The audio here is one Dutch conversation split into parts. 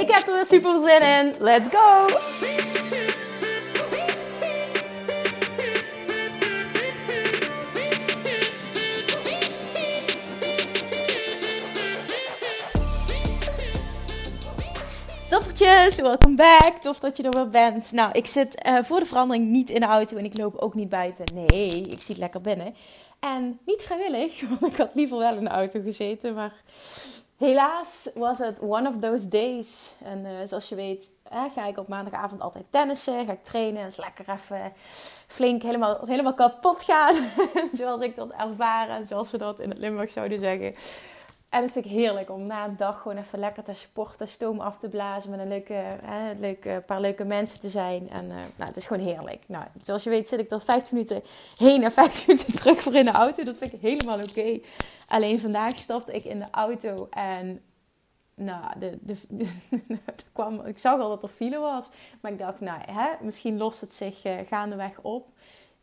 Ik heb er weer super zin in. Let's go! Toffertjes, welkom back. Tof dat je er weer bent. Nou, ik zit uh, voor de verandering niet in de auto en ik loop ook niet buiten. Nee, ik zit lekker binnen. En niet vrijwillig, want ik had liever wel in de auto gezeten. Maar helaas was het one of those days. En uh, zoals je weet ga ik op maandagavond altijd tennissen. Ga ik trainen. En is lekker even flink helemaal, helemaal kapot gaan. zoals ik dat ervaren en zoals we dat in het Limburg zouden zeggen. En het vind ik heerlijk om na een dag gewoon even lekker te sporten, stoom af te blazen, met een leuke, hè, leuke paar leuke mensen te zijn. En uh, nou, het is gewoon heerlijk. Nou, zoals je weet zit ik er 15 minuten heen en 15 minuten terug voor in de auto. Dat vind ik helemaal oké. Alleen vandaag stapte ik in de auto en nou, de, de, de, kwam, ik zag al dat er file was. Maar ik dacht, nou, hè, misschien lost het zich uh, gaandeweg op.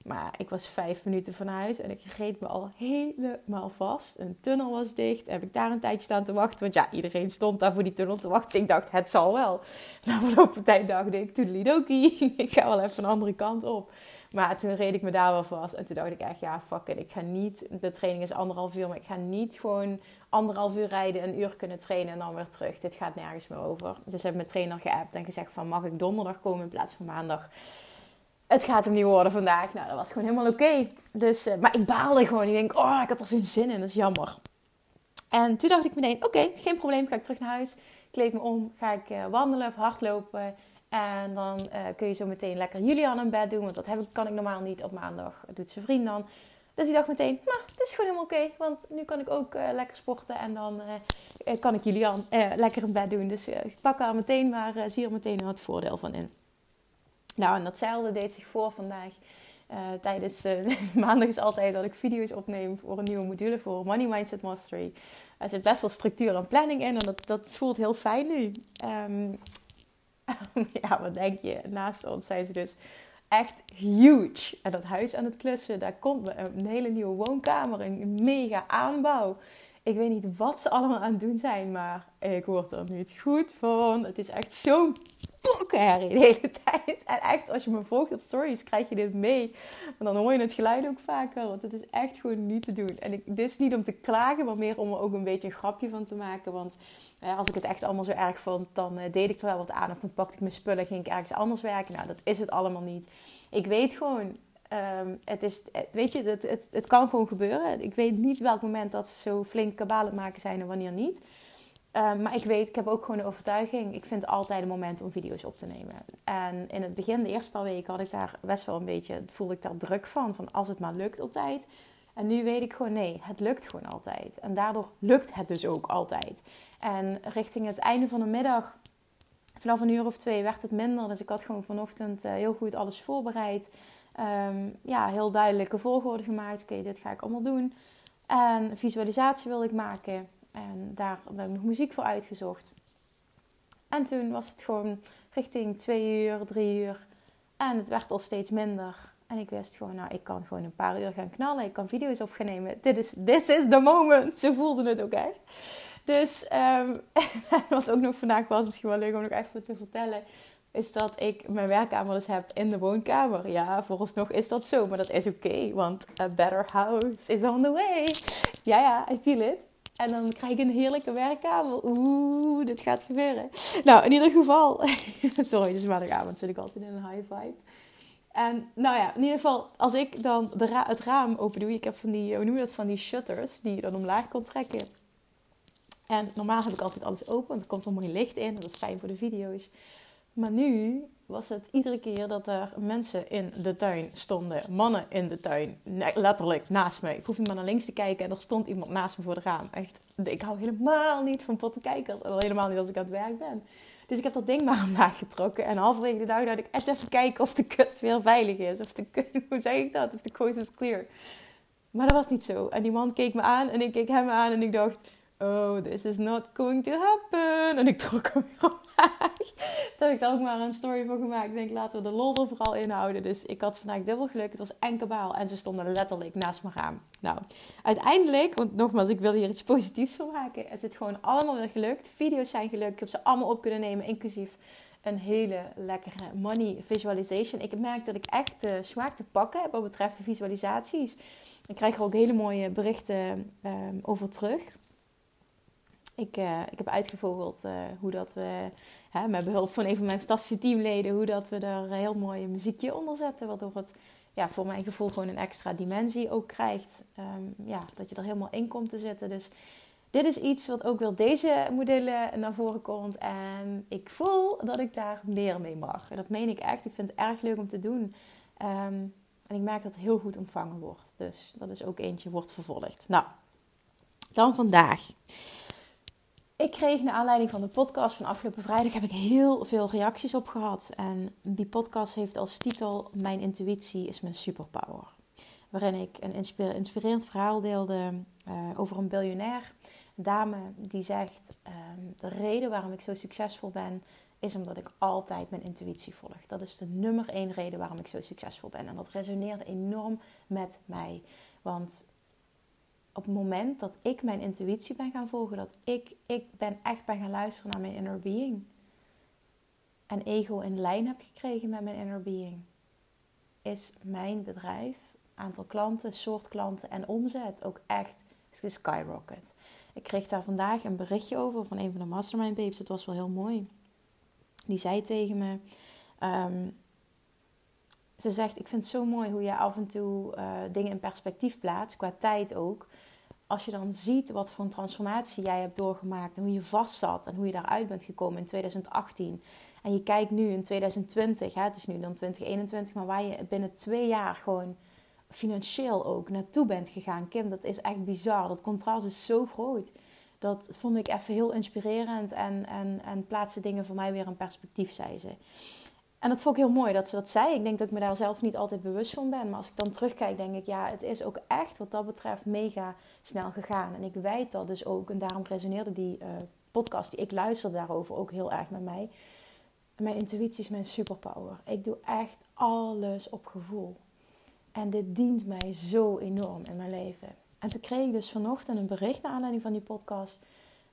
Maar ik was vijf minuten van huis en ik reed me al helemaal vast. Een tunnel was dicht. Heb ik daar een tijdje staan te wachten. Want ja, iedereen stond daar voor die tunnel te wachten. Dus ik dacht, het zal wel. Na verloop van tijd dacht ik, toedelidokie. ik ga wel even een andere kant op. Maar toen reed ik me daar wel vast. En toen dacht ik echt, ja, fuck it. Ik ga niet, de training is anderhalf uur. Maar ik ga niet gewoon anderhalf uur rijden, een uur kunnen trainen en dan weer terug. Dit gaat nergens meer over. Dus heb mijn trainer geappt en gezegd van, mag ik donderdag komen in plaats van maandag? Het gaat hem niet worden vandaag. Nou, dat was gewoon helemaal oké. Dus, uh, maar ik baalde gewoon. Ik denk, oh, ik had er geen zin in. Dat is jammer. En toen dacht ik meteen, oké, geen probleem. Ga ik terug naar huis. Kleed me om. Ga ik uh, wandelen of hardlopen. En dan uh, kun je zo meteen lekker Julian in bed doen. Want dat heb ik, kan ik normaal niet op maandag. Dat doet zijn vriend dan. Dus ik dacht meteen, nou, het is gewoon helemaal oké. want nu kan ik ook lekker sporten. En dan kan ik Julian lekker in bed doen. Dus ik pak er meteen maar zie er meteen wat voordeel van in. Nou, en datzelfde deed zich voor vandaag. Uh, tijdens uh, maandag is altijd dat ik video's opneem voor een nieuwe module voor Money Mindset Mastery. Er zit best wel structuur en planning in en dat, dat voelt heel fijn nu. Um, ja, wat denk je? Naast ons zijn ze dus echt huge. En dat huis aan het klussen, daar komt een hele nieuwe woonkamer, een mega aanbouw. Ik weet niet wat ze allemaal aan het doen zijn, maar ik word er niet goed van. Het is echt zo'n klokkenherrie de hele tijd. En echt, als je me volgt op stories, krijg je dit mee. Maar dan hoor je het geluid ook vaker, want het is echt gewoon niet te doen. En ik, dus niet om te klagen, maar meer om er ook een beetje een grapje van te maken. Want eh, als ik het echt allemaal zo erg vond, dan uh, deed ik er wel wat aan. Of dan pakte ik mijn spullen, ging ik ergens anders werken. Nou, dat is het allemaal niet. Ik weet gewoon, um, het is, weet je, het, het, het kan gewoon gebeuren. Ik weet niet welk moment dat ze zo flink kabalen maken zijn en wanneer niet. Ehm, maar ik weet, ik heb ook gewoon de overtuiging. Ik vind altijd een moment om video's op te nemen. En in het begin, de eerste paar weken, had ik daar best wel een beetje, voelde ik daar druk van. Van als het maar lukt op tijd. En nu weet ik gewoon, nee, het lukt gewoon altijd. En daardoor lukt het dus ook altijd. En richting het einde van de middag, vanaf een uur of twee, werd het minder. Dus ik had gewoon vanochtend uh, heel goed alles voorbereid. Um, ja, heel duidelijke volgorde gemaakt. Oké, dit ga ik allemaal doen. En visualisatie wilde ik maken. En daar heb ik nog muziek voor uitgezocht. En toen was het gewoon richting twee uur, drie uur. En het werd al steeds minder. En ik wist gewoon, nou, ik kan gewoon een paar uur gaan knallen. Ik kan video's op. Dit is, this is the moment. Ze voelden het ook echt. Dus um, wat ook nog vandaag was, misschien wel leuk om nog even te vertellen, is dat ik mijn werkkamer dus heb in de woonkamer. Ja, vooralsnog is dat zo, maar dat is oké, want a better house is on the way. Ja, ja, I feel it. En dan krijg ik een heerlijke werkkamer. Oeh, dit gaat gebeuren. Nou, in ieder geval. Sorry, het is maandagavond, zit ik altijd in een high vibe. En nou ja, in ieder geval, als ik dan de het raam open doe. Ik heb van die, hoe noem je dat, van die shutters die je dan omlaag kon trekken. En normaal heb ik altijd alles open, want er komt er mooi licht in. Dat is fijn voor de video's. Maar nu was het iedere keer dat er mensen in de tuin stonden. Mannen in de tuin. letterlijk naast me. Ik hoefde maar naar links te kijken en er stond iemand naast me voor het raam. Echt, ik hou helemaal niet van kijken, Al helemaal niet als ik aan het werk ben. Dus ik heb dat ding maar omlaag getrokken. En halverwege de dag dacht ik eens even kijken of de kust weer veilig is. Of de, hoe zeg ik dat? Of de coast is clear. Maar dat was niet zo. En die man keek me aan en ik keek hem aan en ik dacht... Oh, this is not going to happen. En ik trok hem weer omlaag. Toen heb ik daar ook maar een story van gemaakt. Ik denk, laten we de lol er vooral inhouden. Dus ik had vandaag dubbel geluk. Het was enkelbaal. En ze stonden letterlijk naast me raam. Nou, uiteindelijk, want nogmaals, ik wil hier iets positiefs van maken. Is het gewoon allemaal weer gelukt. Video's zijn gelukt. Ik heb ze allemaal op kunnen nemen, inclusief een hele lekkere money visualization. Ik merk dat ik echt de smaak te pakken heb wat betreft de visualisaties. Ik krijg er ook hele mooie berichten um, over terug. Ik, uh, ik heb uitgevogeld uh, hoe dat we, hè, met behulp van een van mijn fantastische teamleden, hoe dat we er een heel mooi muziekje onder zetten. Waardoor het ja, voor mijn gevoel gewoon een extra dimensie ook krijgt. Um, ja, dat je er helemaal in komt te zitten. Dus dit is iets wat ook wel deze modellen naar voren komt. En ik voel dat ik daar meer mee mag. Dat meen ik echt. Ik vind het erg leuk om te doen. Um, en ik merk dat het heel goed ontvangen wordt. Dus dat is ook eentje, wordt vervolgd. Nou, dan vandaag. Ik kreeg naar aanleiding van de podcast van afgelopen vrijdag heb ik heel veel reacties op gehad. En die podcast heeft als titel Mijn intuïtie is mijn superpower. Waarin ik een inspirerend verhaal deelde uh, over een biljonair. Een dame die zegt: um, De reden waarom ik zo succesvol ben, is omdat ik altijd mijn intuïtie volg. Dat is de nummer één reden waarom ik zo succesvol ben. En dat resoneerde enorm met mij. Want op het moment dat ik mijn intuïtie ben gaan volgen, dat ik, ik ben echt ben gaan luisteren naar mijn inner being. En ego in lijn heb gekregen met mijn inner being. Is mijn bedrijf, aantal klanten, soort klanten en omzet ook echt skyrocket. Ik kreeg daar vandaag een berichtje over van een van de mastermind babes. Het was wel heel mooi. Die zei tegen me. Um, ze zegt: Ik vind het zo mooi hoe je af en toe uh, dingen in perspectief plaatst, qua tijd ook. Als je dan ziet wat voor een transformatie jij hebt doorgemaakt en hoe je vast zat en hoe je daaruit bent gekomen in 2018. En je kijkt nu in 2020, hè, het is nu dan 2021, maar waar je binnen twee jaar gewoon financieel ook naartoe bent gegaan. Kim, dat is echt bizar. Dat contrast is zo groot dat vond ik even heel inspirerend en, en, en plaatste dingen voor mij weer in perspectief, zei ze. En dat vond ik heel mooi dat ze dat zei. Ik denk dat ik me daar zelf niet altijd bewust van ben. Maar als ik dan terugkijk, denk ik, ja, het is ook echt wat dat betreft mega snel gegaan. En ik weet dat dus ook. En daarom resoneerde die uh, podcast die ik luisterde daarover ook heel erg met mij. Mijn intuïtie is mijn superpower. Ik doe echt alles op gevoel. En dit dient mij zo enorm in mijn leven. En toen kreeg ik dus vanochtend een bericht naar aanleiding van die podcast.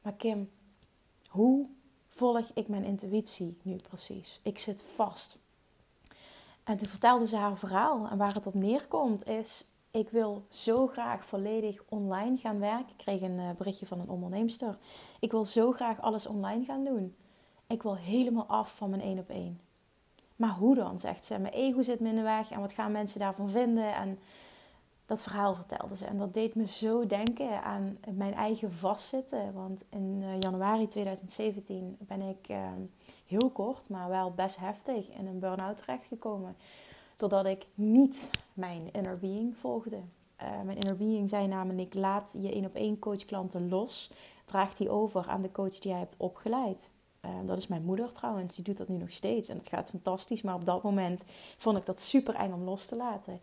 Maar Kim, hoe volg ik mijn intuïtie nu precies? Ik zit vast. En toen vertelde ze haar verhaal. En waar het op neerkomt is, ik wil zo graag volledig online gaan werken. Ik kreeg een eh, berichtje van een onderneemster. Ik wil zo graag alles online gaan doen. Ik wil helemaal af van mijn één op één. Maar hoe dan, zegt ze. Mijn ego zit me in de weg en wat gaan mensen daarvan vinden? En dat verhaal vertelde ze. En dat deed me zo denken aan mijn eigen vastzitten. Want in eh, januari 2017 ben ik ehm, heel kort, maar wel best heftig in een burn-out terechtgekomen. Doordat ik niet mijn inner being volgde. Uh, mijn inner being zei namelijk: laat je één op één coach klanten los. Draag die over aan de coach die jij hebt opgeleid. Uh, dat is mijn moeder trouwens, die doet dat nu nog steeds en het gaat fantastisch. Maar op dat moment vond ik dat super eng om los te laten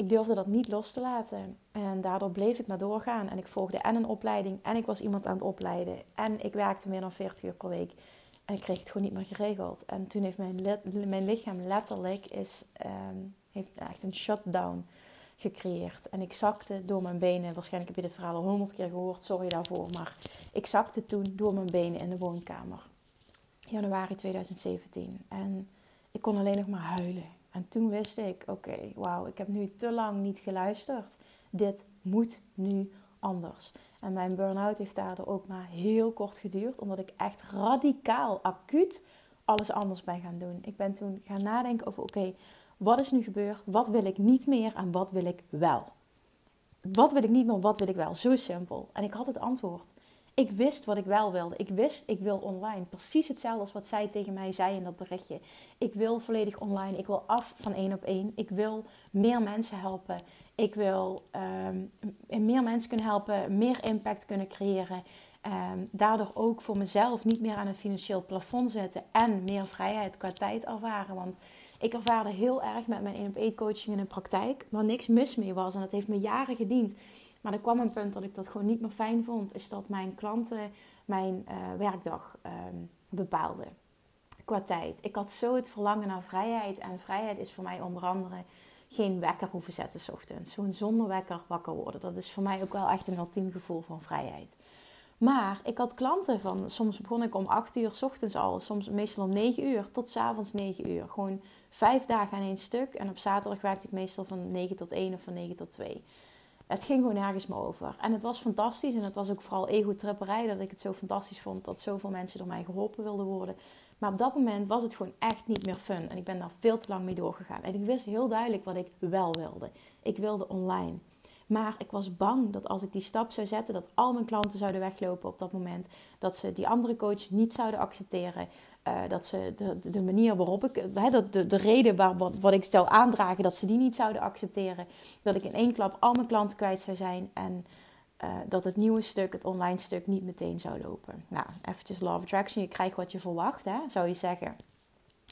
ik durfde dat niet los te laten. En daardoor bleef ik maar doorgaan. En ik volgde en een opleiding en ik was iemand aan het opleiden. En ik werkte meer dan 40 uur per week. En ik kreeg het gewoon niet meer geregeld. En toen heeft mijn, mijn lichaam letterlijk is, um, heeft echt een shutdown gecreëerd. En ik zakte door mijn benen. Waarschijnlijk heb je dit verhaal al honderd keer gehoord. Sorry daarvoor. Maar ik zakte toen door mijn benen in de woonkamer. Januari 2017. En ik kon alleen nog maar huilen. En toen wist ik, oké, wauw, ik heb nu te lang niet geluisterd. Dit moet nu anders. En mijn burn-out heeft daardoor ook maar heel kort geduurd, omdat ik echt radicaal, acuut alles anders ben gaan doen. Ik ben toen gaan nadenken over, oké, wat is nu gebeurd? Wat wil ik niet meer en wat wil ik wel? Wat wil ik niet meer, wat wil ik wel? Zo simpel. En ik had het antwoord. Ik wist wat ik wel wilde. Ik wist, ik wil online. Precies hetzelfde als wat zij tegen mij zei in dat berichtje. Ik wil volledig online. Ik wil af van één op één. Ik wil meer mensen helpen. Ik wil um, meer mensen kunnen helpen, meer impact kunnen creëren. Um, daardoor ook voor mezelf niet meer aan een financieel plafond zetten en meer vrijheid qua tijd ervaren. Want ik ervaarde heel erg met mijn 1 op 1 coaching in de praktijk, waar niks mis mee was. En dat heeft me jaren gediend. Maar er kwam een punt dat ik dat gewoon niet meer fijn vond. Is dat mijn klanten mijn uh, werkdag um, bepaalden. Qua tijd. Ik had zo het verlangen naar vrijheid. En vrijheid is voor mij onder andere geen wekker hoeven zetten s ochtends. Zo'n zonder wekker wakker worden. Dat is voor mij ook wel echt een ultiem gevoel van vrijheid. Maar ik had klanten van, soms begon ik om 8 uur s ochtends al, soms meestal om 9 uur tot s avonds 9 uur. Gewoon vijf dagen aan één stuk. En op zaterdag werkte ik meestal van 9 tot 1 of van 9 tot 2. Het ging gewoon nergens meer over. En het was fantastisch. En het was ook vooral ego-tripperij dat ik het zo fantastisch vond dat zoveel mensen door mij geholpen wilden worden. Maar op dat moment was het gewoon echt niet meer fun. En ik ben daar veel te lang mee doorgegaan. En ik wist heel duidelijk wat ik wel wilde. Ik wilde online. Maar ik was bang dat als ik die stap zou zetten, dat al mijn klanten zouden weglopen op dat moment. Dat ze die andere coach niet zouden accepteren. Uh, dat ze de, de manier waarop ik, hè, dat de, de reden waar, wat, wat ik stel aandragen, dat ze die niet zouden accepteren. Dat ik in één klap al mijn klanten kwijt zou zijn. En uh, dat het nieuwe stuk, het online stuk, niet meteen zou lopen. Nou, eventjes Law of Attraction. Je krijgt wat je verwacht, hè, zou je zeggen.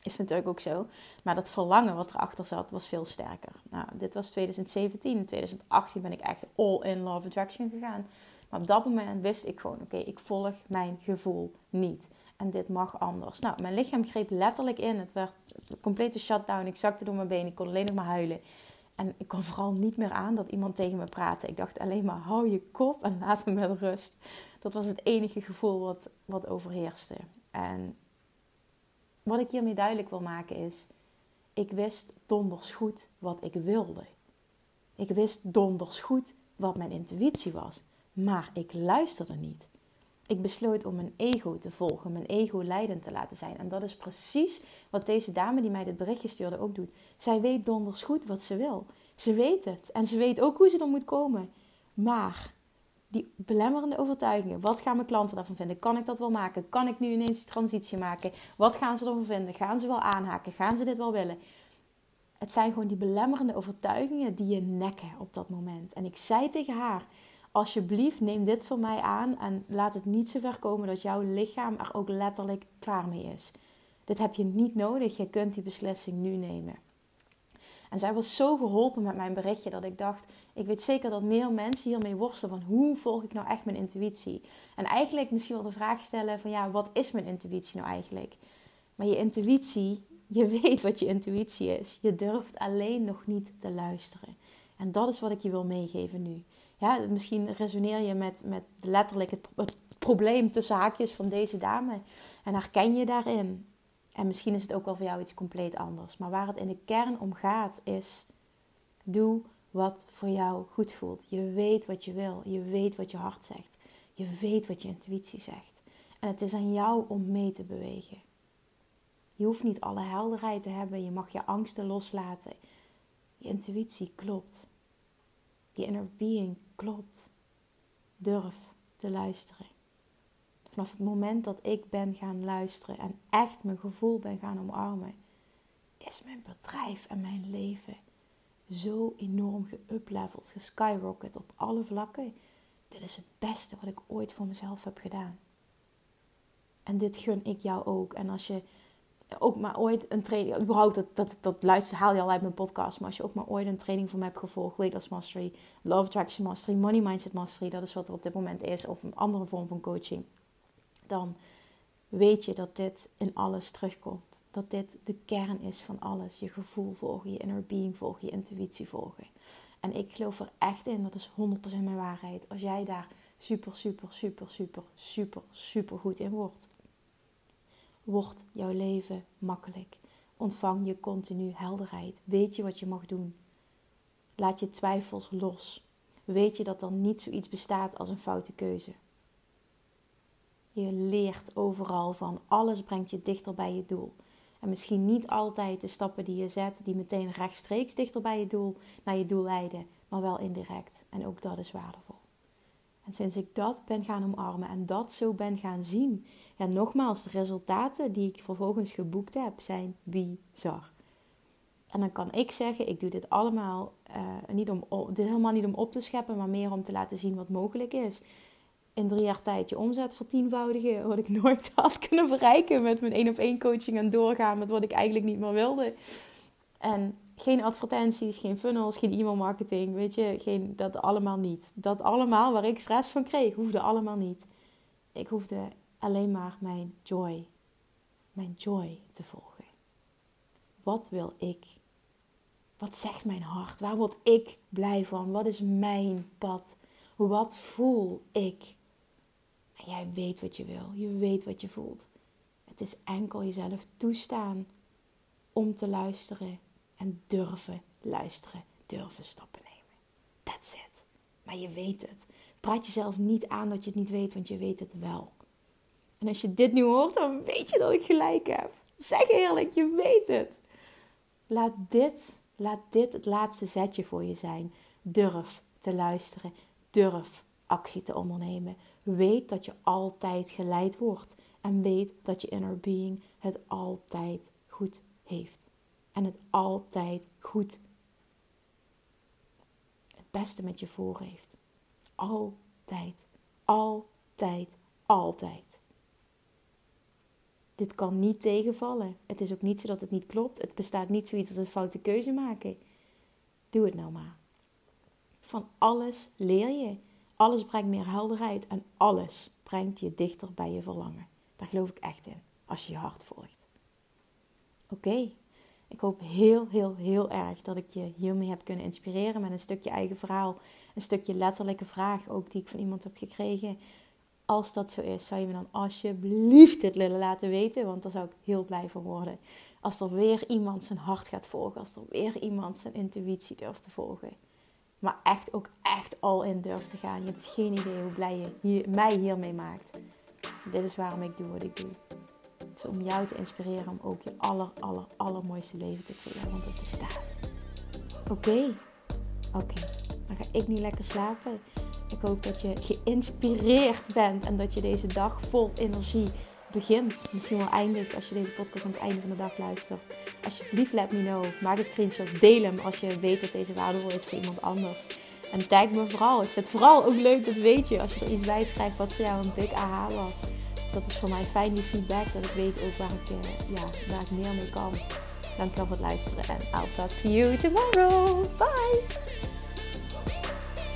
Is natuurlijk ook zo. Maar dat verlangen wat erachter zat, was veel sterker. Nou, dit was 2017. In 2018 ben ik echt all in of Attraction gegaan. Maar op dat moment wist ik gewoon, oké, ik volg mijn gevoel niet. En dit mag anders. Nou, mijn lichaam greep letterlijk in. Het werd een complete shutdown. Ik zakte door mijn benen. Ik kon alleen nog maar huilen. En ik kon vooral niet meer aan dat iemand tegen me praatte. Ik dacht alleen maar, hou je kop en laat me met rust. Dat was het enige gevoel wat, wat overheerste. En wat ik hiermee duidelijk wil maken is... Ik wist donders goed wat ik wilde. Ik wist donders goed wat mijn intuïtie was. Maar ik luisterde niet. Ik besloot om mijn ego te volgen, mijn ego leidend te laten zijn. En dat is precies wat deze dame die mij dit berichtje stuurde ook doet. Zij weet donders goed wat ze wil. Ze weet het. En ze weet ook hoe ze er moet komen. Maar die belemmerende overtuigingen. Wat gaan mijn klanten daarvan vinden? Kan ik dat wel maken? Kan ik nu ineens die transitie maken? Wat gaan ze ervan vinden? Gaan ze wel aanhaken? Gaan ze dit wel willen? Het zijn gewoon die belemmerende overtuigingen die je nekken op dat moment. En ik zei tegen haar: Alsjeblieft, neem dit voor mij aan en laat het niet zo ver komen dat jouw lichaam er ook letterlijk klaar mee is. Dit heb je niet nodig. Je kunt die beslissing nu nemen. En zij was zo geholpen met mijn berichtje dat ik dacht: ik weet zeker dat meer mensen hiermee worstelen van hoe volg ik nou echt mijn intuïtie? En eigenlijk misschien wel de vraag stellen van ja, wat is mijn intuïtie nou eigenlijk? Maar je intuïtie, je weet wat je intuïtie is. Je durft alleen nog niet te luisteren. En dat is wat ik je wil meegeven nu. Ja, misschien resoneer je met, met letterlijk het, het probleem tussen haakjes van deze dame. En herken je daarin. En misschien is het ook wel voor jou iets compleet anders. Maar waar het in de kern om gaat is: doe wat voor jou goed voelt. Je weet wat je wil. Je weet wat je hart zegt. Je weet wat je intuïtie zegt. En het is aan jou om mee te bewegen. Je hoeft niet alle helderheid te hebben. Je mag je angsten loslaten. Je intuïtie klopt. Je inner being klopt. Durf te luisteren. Vanaf het moment dat ik ben gaan luisteren en echt mijn gevoel ben gaan omarmen, is mijn bedrijf en mijn leven zo enorm geupleveld, geskyrocket op alle vlakken. Dit is het beste wat ik ooit voor mezelf heb gedaan. En dit gun ik jou ook. En als je ook maar ooit een training, überhaupt dat, dat, dat luister, haal je al uit mijn podcast, maar als je ook maar ooit een training van me hebt gevolgd, Weight Mastery, Love Attraction Mastery, Money Mindset Mastery, dat is wat er op dit moment is, of een andere vorm van coaching, dan weet je dat dit in alles terugkomt. Dat dit de kern is van alles. Je gevoel volgen, je inner being volgen, je intuïtie volgen. En ik geloof er echt in, dat is 100% mijn waarheid. Als jij daar super, super, super, super, super, super goed in wordt wordt jouw leven makkelijk. Ontvang je continu helderheid. Weet je wat je mag doen. Laat je twijfels los. Weet je dat er niet zoiets bestaat als een foute keuze. Je leert overal van. Alles brengt je dichter bij je doel. En misschien niet altijd de stappen die je zet, die meteen rechtstreeks dichter bij je doel, naar je doel leiden, maar wel indirect. En ook dat is waardevol. En sinds ik dat ben gaan omarmen en dat zo ben gaan zien, ja, nogmaals, de resultaten die ik vervolgens geboekt heb zijn bizar. En dan kan ik zeggen, ik doe dit allemaal uh, niet om, dit helemaal niet om op te scheppen, maar meer om te laten zien wat mogelijk is. In drie jaar tijd je omzet vertienvoudigen. Wat ik nooit had kunnen bereiken met mijn één op één coaching en doorgaan met wat ik eigenlijk niet meer wilde. En geen advertenties, geen funnels, geen e-mail marketing, weet je, geen, dat allemaal niet. Dat allemaal waar ik stress van kreeg, hoefde allemaal niet. Ik hoefde alleen maar mijn joy, mijn joy te volgen. Wat wil ik? Wat zegt mijn hart? Waar word ik blij van? Wat is mijn pad? Wat voel ik? Jij weet wat je wil. Je weet wat je voelt. Het is enkel jezelf toestaan om te luisteren en durven luisteren, durven stappen nemen. That's it. Maar je weet het. Praat jezelf niet aan dat je het niet weet, want je weet het wel. En als je dit nu hoort, dan weet je dat ik gelijk heb. Zeg eerlijk, je weet het. Laat dit, laat dit het laatste zetje voor je zijn. Durf te luisteren. Durf actie te ondernemen. Weet dat je altijd geleid wordt. En weet dat je inner being het altijd goed heeft. En het altijd goed het beste met je voor heeft. Altijd. Altijd. Altijd. Dit kan niet tegenvallen. Het is ook niet zo dat het niet klopt. Het bestaat niet zoiets als een foute keuze maken. Doe het nou maar. Van alles leer je. Alles brengt meer helderheid en alles brengt je dichter bij je verlangen. Daar geloof ik echt in, als je je hart volgt. Oké, ik hoop heel, heel, heel erg dat ik je hiermee heb kunnen inspireren met een stukje eigen verhaal. Een stukje letterlijke vraag ook die ik van iemand heb gekregen. Als dat zo is, zou je me dan alsjeblieft dit willen laten weten, want daar zou ik heel blij van worden. Als er weer iemand zijn hart gaat volgen, als er weer iemand zijn intuïtie durft te volgen. Maar echt ook echt al in durft te gaan. Je hebt geen idee hoe blij je hier, mij hiermee maakt. Dit is waarom ik doe wat ik doe. Dus om jou te inspireren om ook je aller, aller, allermooiste leven te creëren. Want het bestaat. Oké. Oké. Dan ga ik nu lekker slapen. Ik hoop dat je geïnspireerd bent en dat je deze dag vol energie begint. Misschien wel eindigt als je deze podcast aan het einde van de dag luistert. Alsjeblieft, let me know. Maak een screenshot. Deel hem als je weet dat deze waardevol is voor iemand anders. En tag me vooral. Ik vind het vooral ook leuk, dat weet je, als je er iets bij schrijft wat voor jou een big aha was. Dat is voor mij fijn, die feedback. Dat ik weet ook waar ik, uh, ja, waar ik meer mee kan. Dankjewel voor het luisteren. En I'll talk to you tomorrow. Bye!